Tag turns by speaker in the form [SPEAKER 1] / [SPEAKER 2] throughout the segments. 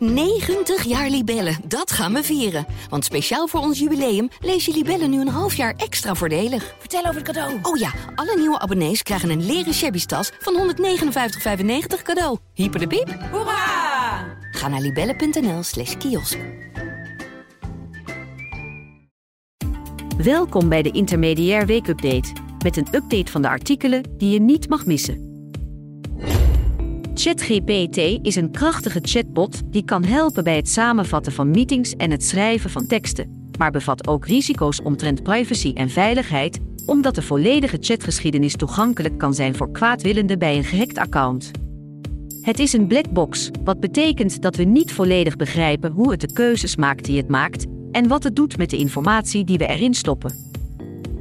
[SPEAKER 1] 90 jaar Libellen, dat gaan we vieren. Want speciaal voor ons jubileum lees je Libellen nu een half jaar extra voordelig.
[SPEAKER 2] Vertel over het cadeau.
[SPEAKER 1] Oh ja, alle nieuwe abonnees krijgen een leren shabby tas van 159,95 cadeau. Hyper de piep.
[SPEAKER 2] Hoera!
[SPEAKER 1] Ga naar libellen.nl slash kiosk.
[SPEAKER 3] Welkom bij de Intermediair Weekupdate. Met een update van de artikelen die je niet mag missen. ChatGPT is een krachtige chatbot die kan helpen bij het samenvatten van meetings en het schrijven van teksten, maar bevat ook risico's omtrent privacy en veiligheid, omdat de volledige chatgeschiedenis toegankelijk kan zijn voor kwaadwillenden bij een gehackt account. Het is een blackbox, wat betekent dat we niet volledig begrijpen hoe het de keuzes maakt die het maakt en wat het doet met de informatie die we erin stoppen.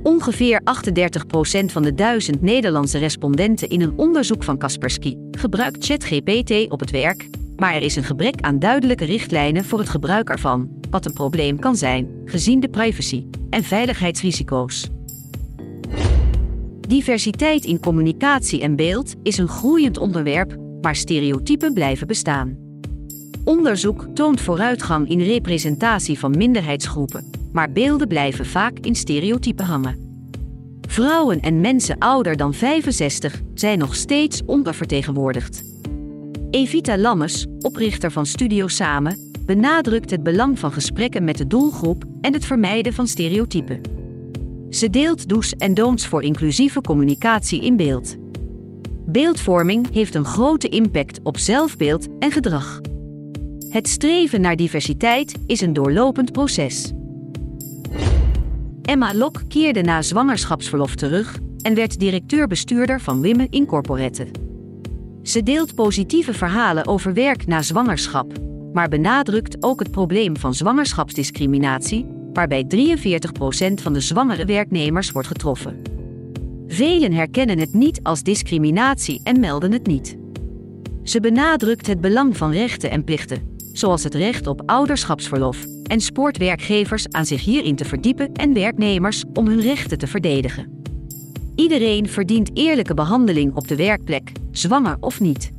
[SPEAKER 3] Ongeveer 38% van de duizend Nederlandse respondenten in een onderzoek van Kaspersky gebruikt ChatGPT op het werk, maar er is een gebrek aan duidelijke richtlijnen voor het gebruik ervan, wat een probleem kan zijn, gezien de privacy en veiligheidsrisico's. Diversiteit in communicatie en beeld is een groeiend onderwerp, maar stereotypen blijven bestaan. Onderzoek toont vooruitgang in representatie van minderheidsgroepen, maar beelden blijven vaak in stereotypen hangen. Vrouwen en mensen ouder dan 65 zijn nog steeds ondervertegenwoordigd. Evita Lammes, oprichter van Studio Samen, benadrukt het belang van gesprekken met de doelgroep en het vermijden van stereotypen. Ze deelt do's en don'ts voor inclusieve communicatie in beeld. Beeldvorming heeft een grote impact op zelfbeeld en gedrag. Het streven naar diversiteit is een doorlopend proces. Emma Lok keerde na zwangerschapsverlof terug en werd directeur-bestuurder van Women Incorporated. Ze deelt positieve verhalen over werk na zwangerschap, maar benadrukt ook het probleem van zwangerschapsdiscriminatie, waarbij 43% van de zwangere werknemers wordt getroffen. Velen herkennen het niet als discriminatie en melden het niet. Ze benadrukt het belang van rechten en plichten, zoals het recht op ouderschapsverlof, en spoort werkgevers aan zich hierin te verdiepen en werknemers om hun rechten te verdedigen. Iedereen verdient eerlijke behandeling op de werkplek, zwanger of niet.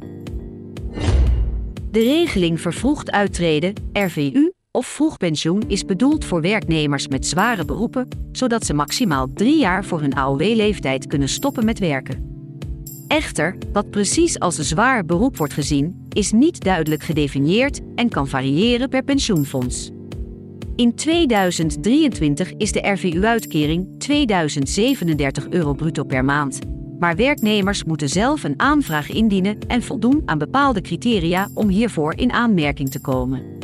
[SPEAKER 3] De regeling vervroegd uittreden, RVU, of vroegpensioen is bedoeld voor werknemers met zware beroepen, zodat ze maximaal drie jaar voor hun AOW-leeftijd kunnen stoppen met werken. Echter, wat precies als een zwaar beroep wordt gezien, is niet duidelijk gedefinieerd en kan variëren per pensioenfonds. In 2023 is de RVU-uitkering 2037 euro bruto per maand. Maar werknemers moeten zelf een aanvraag indienen en voldoen aan bepaalde criteria om hiervoor in aanmerking te komen.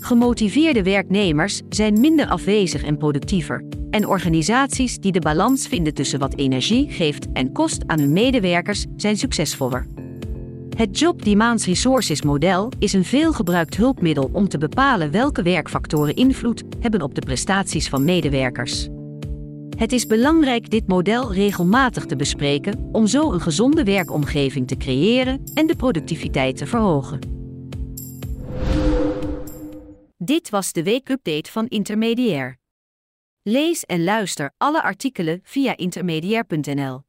[SPEAKER 3] Gemotiveerde werknemers zijn minder afwezig en productiever, en organisaties die de balans vinden tussen wat energie geeft en kost aan hun medewerkers zijn succesvoller. Het Job Demands Resources model is een veelgebruikt hulpmiddel om te bepalen welke werkfactoren invloed hebben op de prestaties van medewerkers. Het is belangrijk dit model regelmatig te bespreken om zo een gezonde werkomgeving te creëren en de productiviteit te verhogen. Dit was de weekupdate van Intermediair. Lees en luister alle artikelen via intermediair.nl.